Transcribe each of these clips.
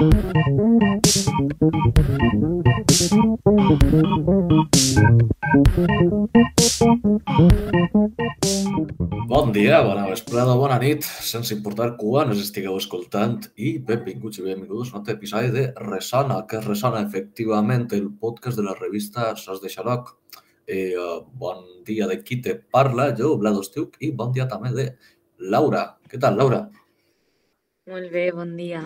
Bon dia, bona vesprada, bona nit, sense importar quan ens estigueu escoltant i benvinguts i benvinguts a un altre episodi de Resona, que Resona efectivament el podcast de la revista Sos de Xaloc. Eh, bon dia de qui te parla, jo, Vlado Estiuc, i bon dia també de Laura. Què tal, Laura? Molt bé, bon dia.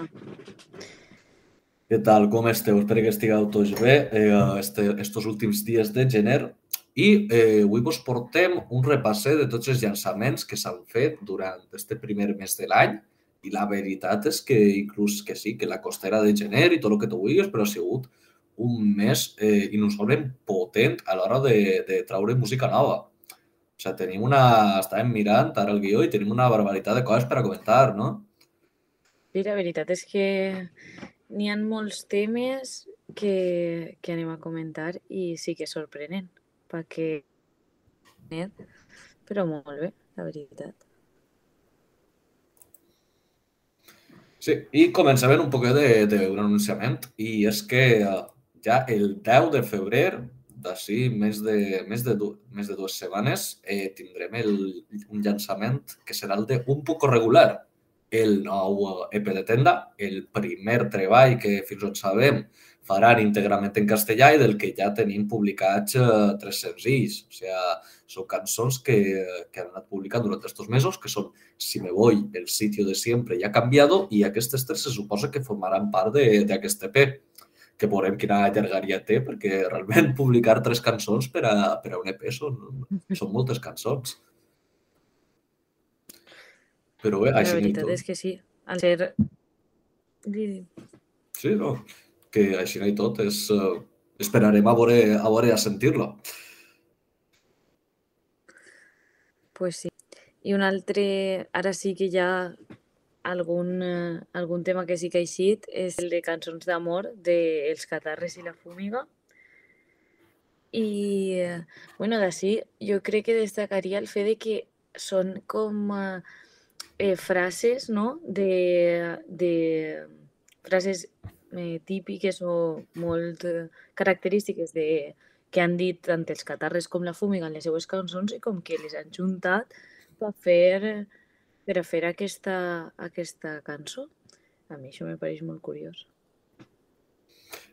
Què tal, com esteu? Espero que estigueu tots bé eh, este, estos últims dies de gener i eh, avui vos portem un repasset de tots els llançaments que s'han fet durant este primer mes de l'any i la veritat és que inclús que sí, que la costera de gener i tot el que tu vulguis, però ha sigut un mes eh, inusualment potent a l'hora de, de traure música nova. O sigui, tenim una... Estàvem mirant ara el guió i tenim una barbaritat de coses per a comentar, no? Sí, la veritat és que n'hi ha molts temes que, que anem a comentar i sí que és sorprenent perquè... Però molt bé, la veritat. Sí, i començarem un poquet d'un anunciament i és que eh, ja el 10 de febrer, d'ací més, de, més, de, més de dues setmanes, eh, tindrem el, un llançament que serà el de Un poco regular, el nou EP de tenda, el primer treball que fins on sabem faran íntegrament en castellà i del que ja tenim publicats eh, tres senzills. O sigui, són cançons que, que han anat publicant durant aquests mesos, que són Si me voy, El sitio de siempre ha cambiado i aquestes tres se suposa que formaran part d'aquest EP que veurem quina allargaria té, perquè realment publicar tres cançons per a, per a un EP són, són moltes cançons. Però bé, així La veritat és que sí. Al ser... Sí, no? que així i tot és, uh, esperarem a veure, a veure a sentir-lo. Pues sí. I un altre, ara sí que hi ha algun, uh, algun tema que sí que ha eixit, és el de cançons d'amor dels de Catarres i la Fúmiga. I, uh, bueno, d'ací jo crec que destacaria el fet de que són com uh, eh, frases, no?, de, de frases eh, típiques o molt eh, característiques de, que han dit tant els catarres com la fúmiga en les seues cançons i com que les han juntat per fer, per a fer aquesta, aquesta cançó. A mi això me pareix molt curiós.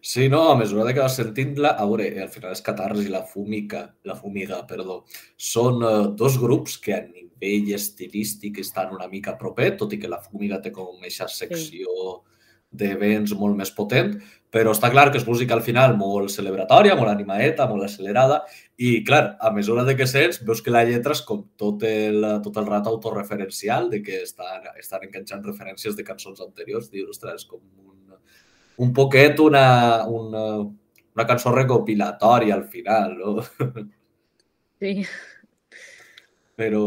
Sí, no, a mesura de que vas sentint-la, a veure, al final els catarres i la fúmica, la fumiga, perdó, són uh, dos grups que a nivell estilístic estan una mica propet, tot i que la fúmiga té com aquesta secció sí de vents molt més potent, però està clar que és música al final molt celebratòria, molt animaeta, molt accelerada i, clar, a mesura de que sents, veus que la lletra és com tot el, tot el rat autorreferencial, de que estan, estan enganxant referències de cançons anteriors. Dius, ostres, és com un, poquet una, una, una cançó recopilatòria al final, no? Sí. Però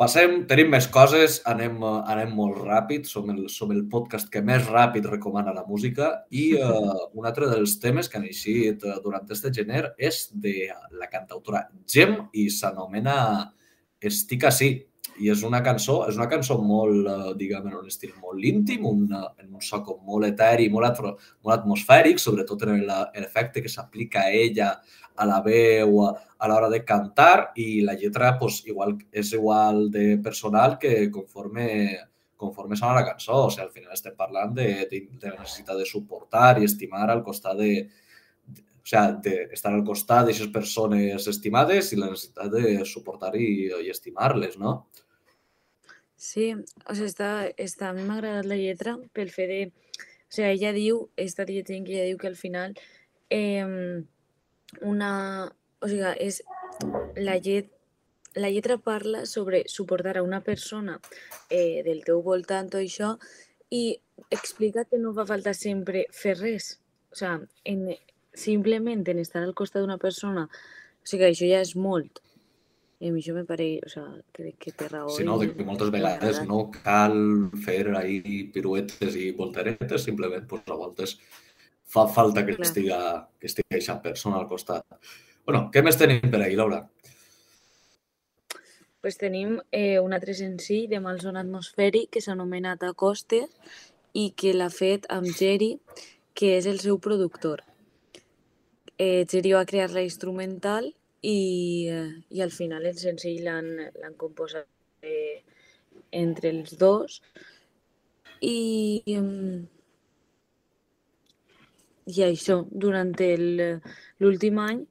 passem, tenim més coses, anem, anem molt ràpid, som el, som el podcast que més ràpid recomana la música i uh, un altre dels temes que han eixit uh, durant este gener és de la cantautora Gem i s'anomena Estic així. I és una cançó, és una cançó molt, uh, diguem, en un estil molt íntim, un, en un so com molt eteri, molt, molt atmosfèric, sobretot en l'efecte que s'aplica a ella a la veu, a l'hora de cantar i la lletra pues, igual, és igual de personal que conforme, conforme sona la cançó. O sigui, al final estem parlant de, de, de la necessitat de suportar i estimar al costat de, o sigui, de estar al costat d'aquestes persones estimades i la necessitat de suportar i, i estimar-les, no? Sí, o sigui, està, està, a mi m'ha agradat la lletra pel fet de... O sigui, ella diu, està dient que ella diu que al final eh, una... O sigui, és la, llet, la lletra parla sobre suportar a una persona eh, del teu voltant, tot això, i explica que no fa falta sempre fer res. O sigui, en, simplement en estar al costat d'una persona, o sigui, això ja és molt. I a mi això me pareix, o sigui, crec que té raó. Sí, no, que moltes vegades no cal fer ahí piruetes i volteretes, simplement, pues, a voltes fa falta que Clar. estiga, que estigui aquesta persona al costat. bueno, què més tenim per ahir, Laura? pues tenim eh, un altre senzill de malson atmosfèric que s'ha anomenat Acostes i que l'ha fet amb Jerry, que és el seu productor. Eh, Jerry va crear la instrumental i, eh, i al final el senzill l'han composat eh, entre els dos i, i això, durant l'últim any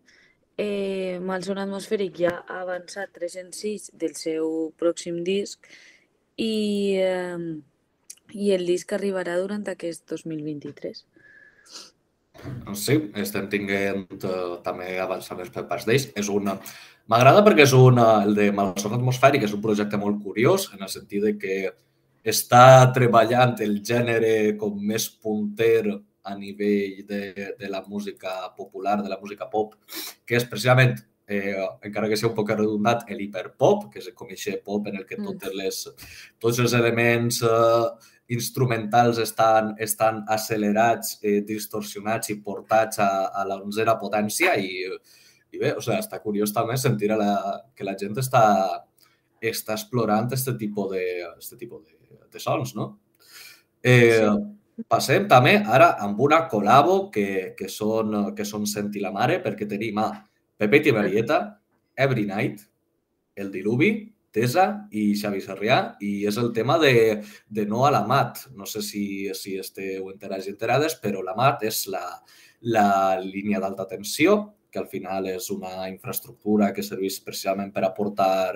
eh, Malson Atmosfèric ja ha avançat 306 del seu pròxim disc i, eh, i el disc arribarà durant aquest 2023. Sí, estem tinguent uh, també avançaments per parts d'ells. És una... M'agrada perquè és una... El de Malson Atmosfèric és un projecte molt curiós en el sentit de que està treballant el gènere com més punter a nivell de, de la música popular, de la música pop, que és precisament, eh, encara que sigui un poc redundat, l'hiperpop, que és com aquest pop en el que mm. totes les, tots els elements eh, instrumentals estan, estan accelerats, eh, distorsionats i portats a, a l'onzera potència i, i bé, o sigui, està curiós també sentir a la, que la gent està, està explorant aquest tipus de, este tipus de, de sons, no? Eh, sí. Passem també ara amb una col·labo que, que, són, que són Senti la Mare, perquè tenim a Pepe i Marieta, Every Night, El Diluvi, Tesa i Xavi Sarrià, i és el tema de, de No a la Mat. No sé si, si esteu enterats i enterades, però la Mat és la, la línia d'alta tensió, que al final és una infraestructura que serveix precisament per aportar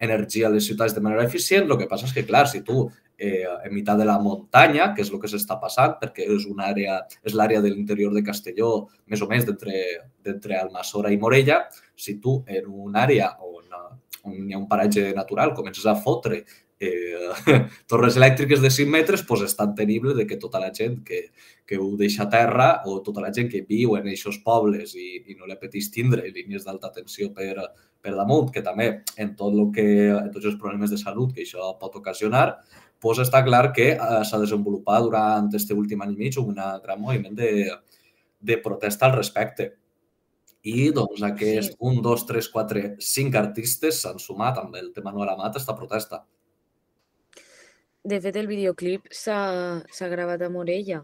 energia a les ciutats de manera eficient. El que passa és que, clar, si tu eh, en mitad de la muntanya, que és el que s'està passant, perquè és una àrea, és l'àrea de l'interior de Castelló, més o menys d'entre Almassora i Morella, si tu en una àrea on, on hi ha un paratge natural comences a fotre eh, torres elèctriques de 5 metres, doncs és tan tenible de que tota la gent que, que ho deixa a terra o tota la gent que viu en aquests pobles i, i no li apeteix tindre línies d'alta tensió per, per damunt, que també en tot el que, en tots els problemes de salut que això pot ocasionar, pues està clar que eh, s'ha desenvolupat durant aquest últim any i mig un gran moviment de, de protesta al respecte. I doncs aquest sí. un, dos, tres, quatre, cinc artistes s'han sumat amb el tema no a la mat a aquesta protesta. De fet, el videoclip s'ha gravat a Morella,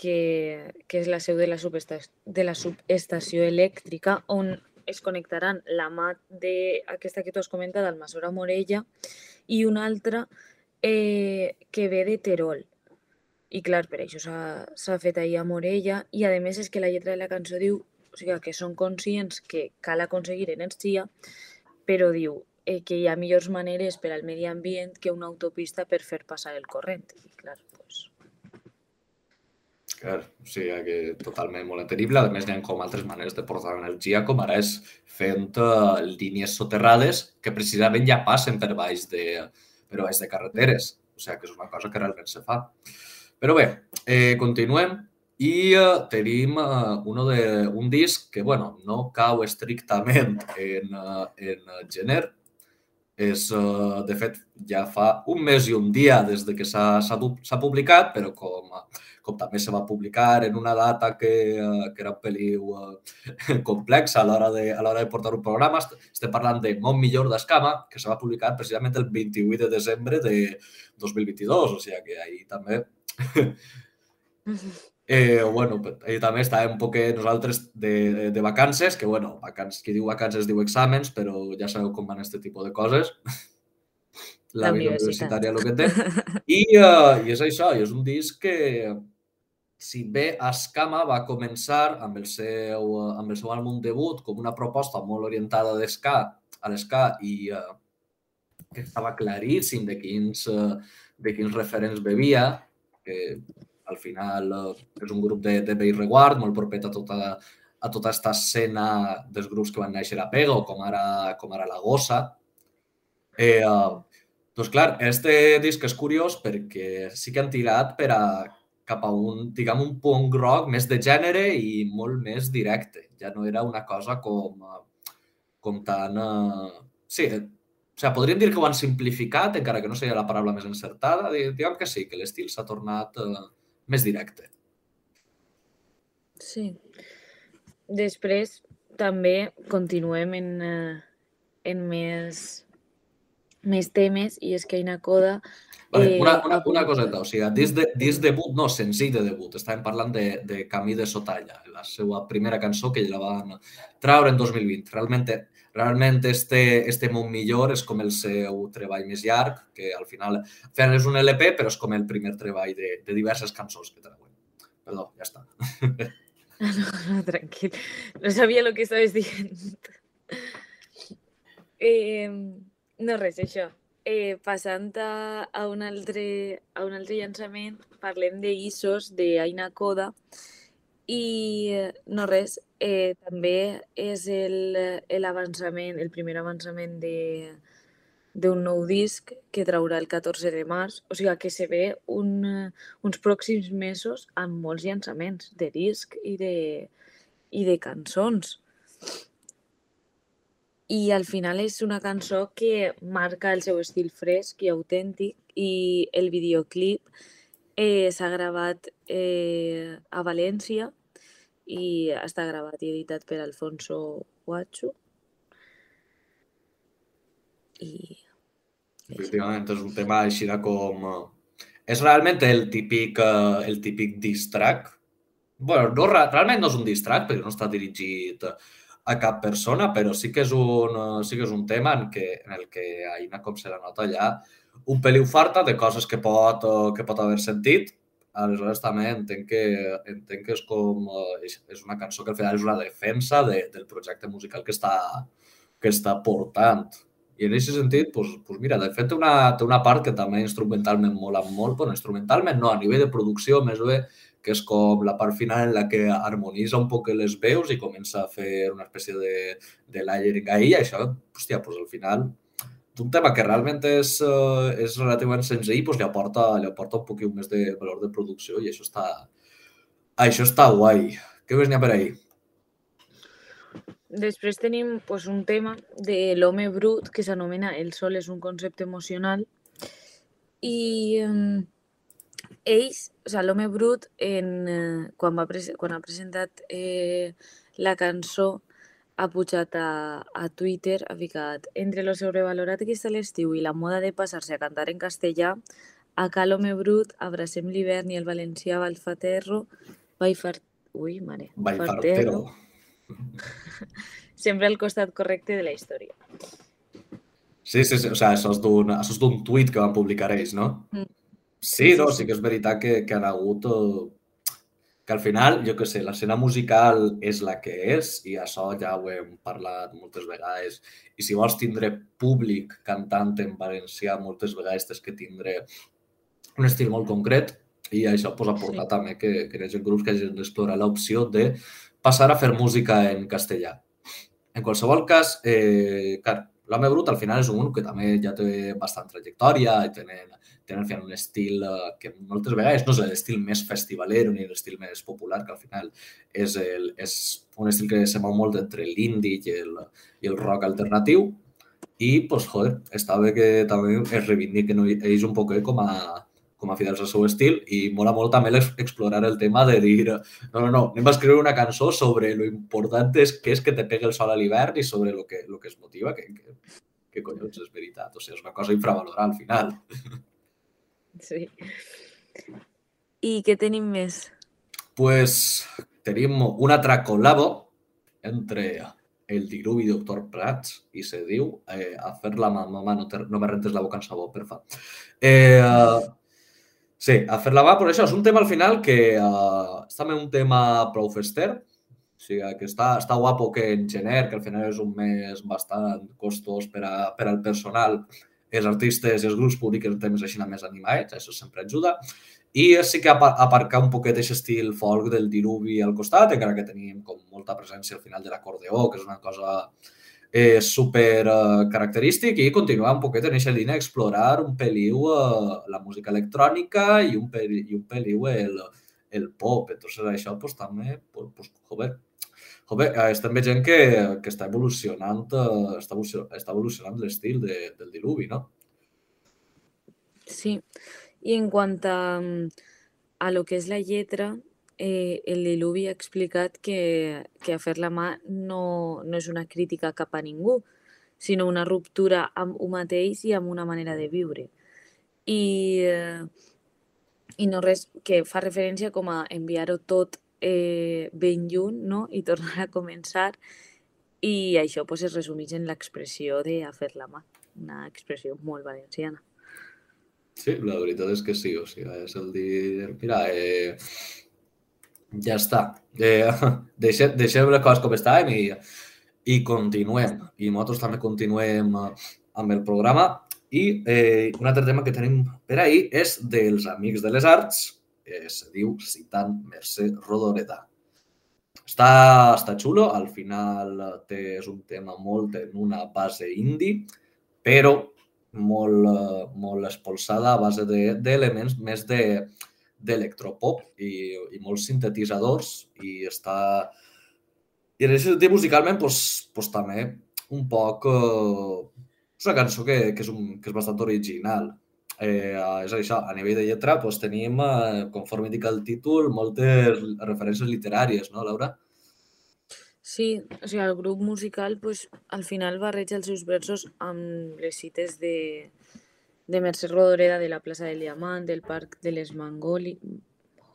que, que és la seu de la, subestació, de la subestació elèctrica, on es connectaran la mat d'aquesta que tu has comentat, d'Almassora Morella, i una altra eh, que ve de Terol. I clar, per això s'ha fet ahir a Morella i a més és que la lletra de la cançó diu o sigui, que són conscients que cal aconseguir energia, però diu eh, que hi ha millors maneres per al medi ambient que una autopista per fer passar el corrent. I clar, pues... Clar, o sigui que totalment molt entendible. A més, hi ha com altres maneres de portar energia, com ara és fent uh, línies soterrades que precisament ja passen per baix de, però és de carreteres, o sigui que és una cosa que realment se fa. Però bé, eh, continuem i eh, tenim eh, uno de, un disc que, bueno, no cau estrictament en, eh, en gener, és, eh, de fet, ja fa un mes i un dia des de que s'ha publicat, però com com també se va publicar en una data que, que era un peliu complexa a l'hora de, a l'hora de portar un programa. Estem parlant de Mont Millor d'Escama, que se va publicar precisament el 28 de desembre de 2022, o sigui que ahir també... Eh, bueno, ahir també estàvem un poc nosaltres de, de, vacances, que bueno, vacances, qui diu vacances diu exàmens, però ja sabeu com van aquest tipus de coses. La, la vida universitària el que té. I, uh, I és això, i és un disc que, si bé Escama va començar amb el seu, amb el seu àlbum debut com una proposta molt orientada d'esca, a l'esca i uh, que estava claríssim de quins, uh, de quins referents bevia, que al final uh, és un grup de, de Bay Reward, molt proper a tota, a tota aquesta escena dels grups que van néixer a Pego, com ara, com ara La Gossa. Eh, uh, doncs clar, este disc és curiós perquè sí que han tirat per a cap a un, diguem, un punk rock més de gènere i molt més directe. Ja no era una cosa com, com tan... Uh... Sí, o sigui, podríem dir que ho han simplificat, encara que no seria la paraula més encertada. Diguem que sí, que l'estil s'ha tornat uh, més directe. Sí. Després també continuem en, uh, en més més temes i és que Aina Coda Vale, eh, una, una, una coseta, o sigui, disc, de, disc debut, no, senzill de debut, estàvem parlant de, de Camí de Sotalla, la seva primera cançó que la van traure en 2020. Realment, realment este, este Món Millor és com el seu treball més llarg, que al final, al final és un LP, però és com el primer treball de, de diverses cançons que treuen. Perdó, ja està. No, no, tranquil. No sabia el que estaves dient. Eh, no res, això. Eh, passant a, a, un altre, a un altre llançament, parlem d'Isos, d'Aina Coda, i no res, eh, també és el, el el primer avançament de d'un nou disc que traurà el 14 de març, o sigui que se ve un, uns pròxims mesos amb molts llançaments de disc i de, i de cançons. I al final és una cançó que marca el seu estil fresc i autèntic i el videoclip eh, s'ha gravat eh, a València i està gravat i editat per Alfonso Guacho. I Efectivament, és un tema així de com... eh, És realment el típic, eh, el típic diss track. bueno, no, re- realment no és un diss track, perquè no està dirigit a cap persona, però sí que és un, eh, sí que és un tema en, què, en el que Aina, com se la nota allà, un peliu farta de coses que pot, que pot haver sentit. Aleshores, també entenc que, entenc que és com... eh, És, una cançó que al final és una defensa de, del projecte musical que està, que està portant. I en aquest sentit, doncs, doncs mira, de fet té una, té una part que també instrumentalment mola molt, però instrumentalment no, a nivell de producció més bé, que és com la part final en la que harmonitza un poc les veus i comença a fer una espècie de, de layering ahí, i això, hòstia, doncs al final, d'un tema que realment és, eh, és relativament senzill, doncs li aporta, li aporta un poquit més de valor de producció i això està, això està guai. Què més n'hi ha per ahí? Després tenim pues, un tema de l'home brut que s'anomena El sol és un concepte emocional i eh, ells, o sigui, l'home brut, en, eh, quan, va quan ha presentat eh, la cançó ha pujat a, a Twitter, ha ficat entre lo sobrevalorat que està l'estiu i la moda de passar-se a cantar en castellà, acá l'home brut, abracem l'hivern i el valencià va al faterro, va i far... Ui, mare. Vallfartero. sempre al costat correcte de la història. Sí, sí, sí. O sigui, això és d'un tuit que van publicar ells, no? Mm. Sí, Sí, no, sí, que és veritat que, que han hagut... que al final, jo que sé, l'escena musical és la que és i això ja ho hem parlat moltes vegades. I si vols tindre públic cantant en valencià, moltes vegades tens que tindre un estil molt concret i això pues, ha portat Sí. també que, que hi hagi grups que hagin d'explorar l'opció de passar a fer música en castellà. En qualsevol cas, eh, clar, l'home brut al final és un grup que també ja té bastant trajectòria i tenen, tenen al final un estil eh, que moltes vegades no és l'estil més festivalero ni l'estil més popular, que al final és, el, és un estil que se mou molt entre l'indie i el, i el rock alternatiu. I, pues, joder, està bé que també es reivindiquen ells un poc com a, com a fidels al seu estil i mola molt també explorar el tema de dir no, no, no, anem a escriure una cançó sobre lo important és que és que te pegue el sol a l'hivern i sobre lo que, lo que es motiva, que, que, que collons és veritat. O sigui, és una cosa infravalorada al final. Sí. I què tenim més? Pues tenim un altre col·labo entre el Diluvi i Doctor Prats i se diu eh, a fer la mà, mama, no, te, no me rentes la boca en sabó, per fa. Eh, sí, a fer la mà, però això és un tema al final que eh, és també un tema prou fester, o sigui, que està, està guapo que en gener, que al final és un mes bastant costós per, a, per al personal, els artistes i els grups publiquen temes així més animats, això sempre ajuda. I sí que apa- aparcar un poquet aquest estil folk del diluvi al costat, encara que tenim com molta presència al final de l'acordeó, que és una cosa eh, super eh, característic, i continuar un poquet en aquesta línia, explorar un peliu eh, la música electrònica i un, peli, i un peliu el, el pop. Entonces això pues, també, pues, joder, joder, eh, estem veient que, que està evolucionant, eh, està, evolucio- està evolucionant l'estil de, del diluvi, no? Sí. I en quant a, a lo que és la lletra, eh, el Diluvi ha explicat que, que a fer la mà no, no és una crítica cap a ningú, sinó una ruptura amb un mateix i amb una manera de viure. I, eh, i no res que fa referència com a enviar-ho tot eh, ben lluny no? i tornar a començar i això pues, es resumeix en l'expressió de a fer la mà, una expressió molt valenciana. Sí, la veritat és que sí, o sigui, és el dir, mira, eh, ja està, eh, deixem, deixem les coses com estàvem i, i continuem. I nosaltres també continuem amb el programa. I eh, un altre tema que tenim per ahir és dels Amics de les Arts, que se diu Citant Mercè Rodoreda. Està, està xulo, al final té, és un tema molt en una base indie, però molt, molt espolsada a base d'elements de, més de d'electropop i, i molts sintetitzadors i està... I en aquest sentit, musicalment, pues, pues, també un poc... Eh, és una cançó que, que, és un, que és bastant original. Eh, és això, a nivell de lletra pues, tenim, eh, conforme indica el títol, moltes referències literàries, no, Laura? Sí, o sigui, el grup musical pues, al final barreja els seus versos amb les cites de, de Mercè Rodoreda de la plaça del Diamant, del parc de les Mangoli...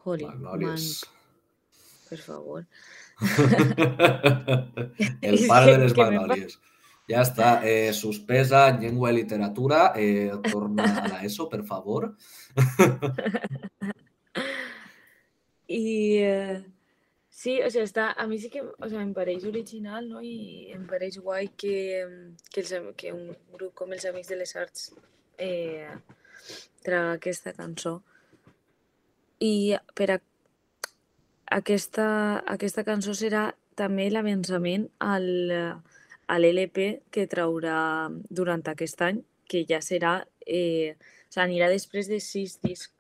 Holy, Magnòlies. Man... Per favor. el parc de les Magnòlies. Ja està, eh, suspesa en llengua i literatura. Eh, torna a l'ESO, per favor. I... Eh Sí, o sigui, està, a mi sí que o sigui, em pareix original no? i em pareix guai que, que, els, que un grup com els Amics de les Arts eh, traga aquesta cançó. I per a, aquesta, aquesta cançó serà també l'avançament al, a l'LP que traurà durant aquest any, que ja serà, eh, o sigui, anirà després de sis discs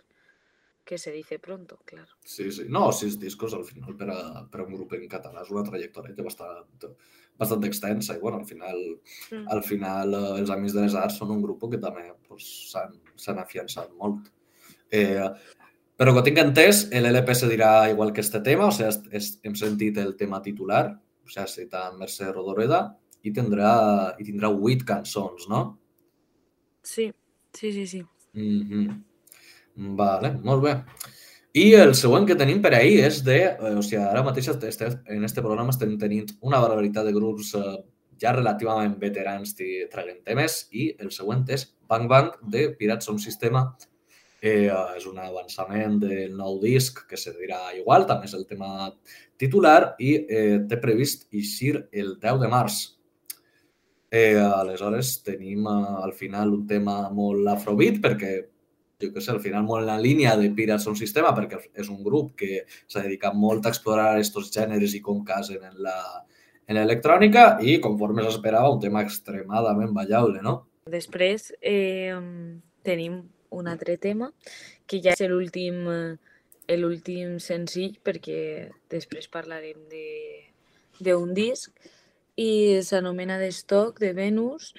que se dice pronto, claro. Sí, sí. No, sis discos al final per a, per a un grup en català és una trajectòria que bastant, bastant extensa i bueno, al final, mm. al final eh, els Amics de les Arts són un grup que també s'han pues, afiançat molt. Eh, però que tinc entès, l'LP se dirà igual que este tema, o sigui, és, hem sentit el tema titular, o sigui, cita Mercè Rodoreda, i tindrà, i tindrà vuit cançons, no? Sí, sí, sí, sí. Mm -hmm. Vale, molt bé. I el següent que tenim per ahir és de... Eh, o sigui, ara mateix estem, en este programa estem tenint una barbaritat de grups eh, ja relativament veterans i traguent temes i el següent és Bang Bang de Pirates Sound Sistema. Eh, és un avançament del nou disc que se dirà igual, també és el tema titular i eh, té previst eixir el 10 de març. Eh, aleshores tenim eh, al final un tema molt afrobeat perquè jo què sé, al final molt en la línia de Pirates un sistema, perquè és un grup que s'ha dedicat molt a explorar aquests gèneres i com casen en la en l'electrònica i, conforme s'esperava, un tema extremadament ballable, no? Després eh, tenim un altre tema, que ja és l'últim l'últim senzill, perquè després parlarem d'un disc, i s'anomena The Stock, de Venus,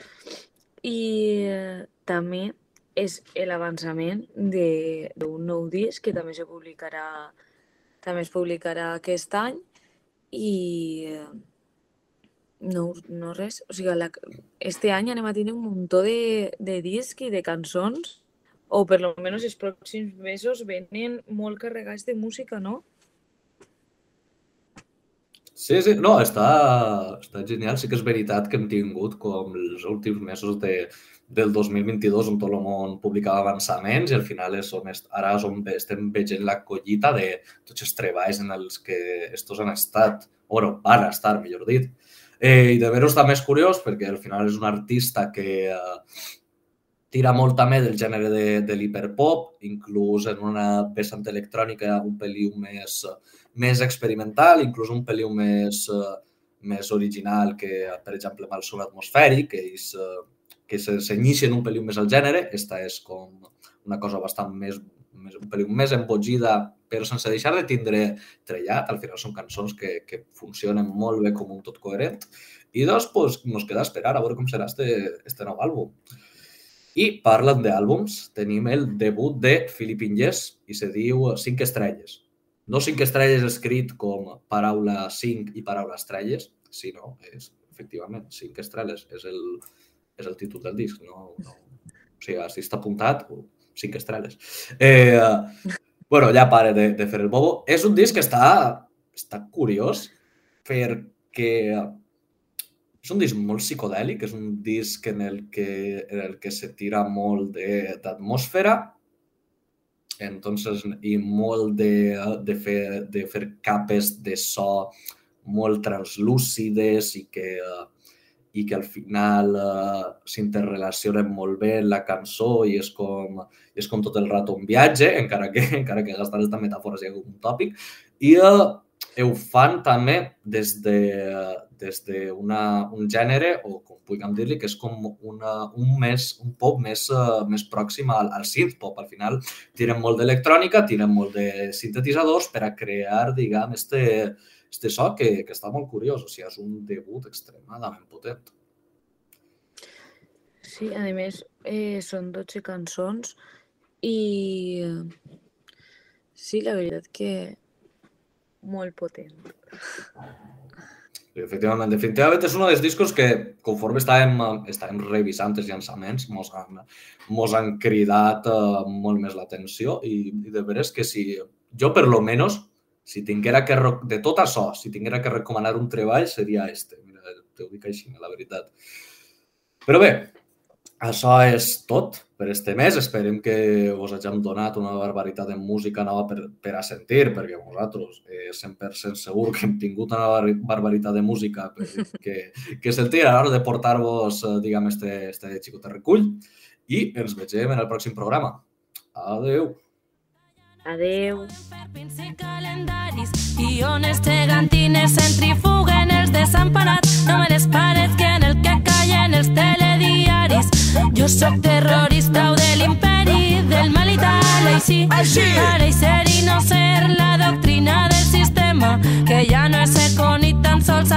i eh, també és l'avançament d'un nou disc que també se publicarà també es publicarà aquest any i eh, no, no res, o sigui, la, este any anem a tenir un muntó de, de disc i de cançons o per lo menos els pròxims mesos venen molt carregats de música, no? Sí, sí, no, està, està genial. Sí que és veritat que hem tingut com els últims mesos de, del 2022 on tot el món publicava avançaments i al final és on est, ara és on estem veient la collita de tots els treballs en els que estos han estat, o bueno, van estar, millor dit. Eh, I de veure-ho està més curiós perquè al final és un artista que eh, tira molt també del gènere de, de l'hiperpop, inclús en una vessant electrònica un peliu més, més experimental, inclús un peliu més, eh, més original que, per exemple, amb el son atmosfèric, que és eh, que s'enyixen un pel·lín més al gènere. Esta és com una cosa bastant més, més un pel·lín més embogida, però sense deixar de tindre trellat. Al final són cançons que, que funcionen molt bé com un tot coherent. I dos, pues, nos queda esperar a veure com serà este, este nou àlbum. I parlant d'àlbums, tenim el debut de Philip Ingés i se diu Cinc estrelles. No cinc estrelles escrit com paraula cinc i paraula estrelles, sinó és efectivament, cinc estrelles és el, és el títol del disc, no, no. O sigui, si està apuntat, cinc estrelles. Eh, bueno, ja pare de, de fer el bobo. És un disc que està, està curiós perquè és un disc molt psicodèlic, és un disc en el que, en el que se tira molt d'atmosfera entonces, i molt de, de, fer, de fer capes de so molt translúcides i que, i que al final uh, s'interrelacionen molt bé la cançó i és com, és com tot el rato un viatge, encara que, encara que gastar aquesta metàfora sigui un tòpic. I uh, ho fan també des de, des de una, un gènere, o com puguem dir-li, que és com una, un, més, un pop més, uh, més pròxim al, al synth-pop. Al final tiren molt d'electrònica, tiren molt de sintetitzadors per a crear, diguem, este, este so que, que està molt curiós. O sigui, és un debut extremadament potent. Sí, a més, eh, són 12 cançons i sí, la veritat que molt potent. Efectivament, definitivament és un dels discos que, conforme estàvem, estàvem revisant els llançaments, mos han, mos han cridat uh, molt més l'atenció i, i de veres que si jo, per lo menos, si tinguera que, de tot això, si tinguera que recomanar un treball, seria este. Mira, te ho dic així, la veritat. Però bé, això és tot per este mes. Esperem que us hagin donat una barbaritat de música nova per, per a sentir, perquè vosaltres eh, 100% segur que hem tingut una barbaritat de música que, que sentir a l'hora de portar-vos, eh, diguem, este, este xicot recull. I ens vegem en el pròxim programa. Adeu. Adeu. I ones gegantines centrifuguen els desemparats. No me les pares que en el que callen els telediaris jo sóc terrorista o de l'imperi del mal i tal, així. Així! Ara i ser i no ser la doctrina del sistema, que ja no és ser con i tan sols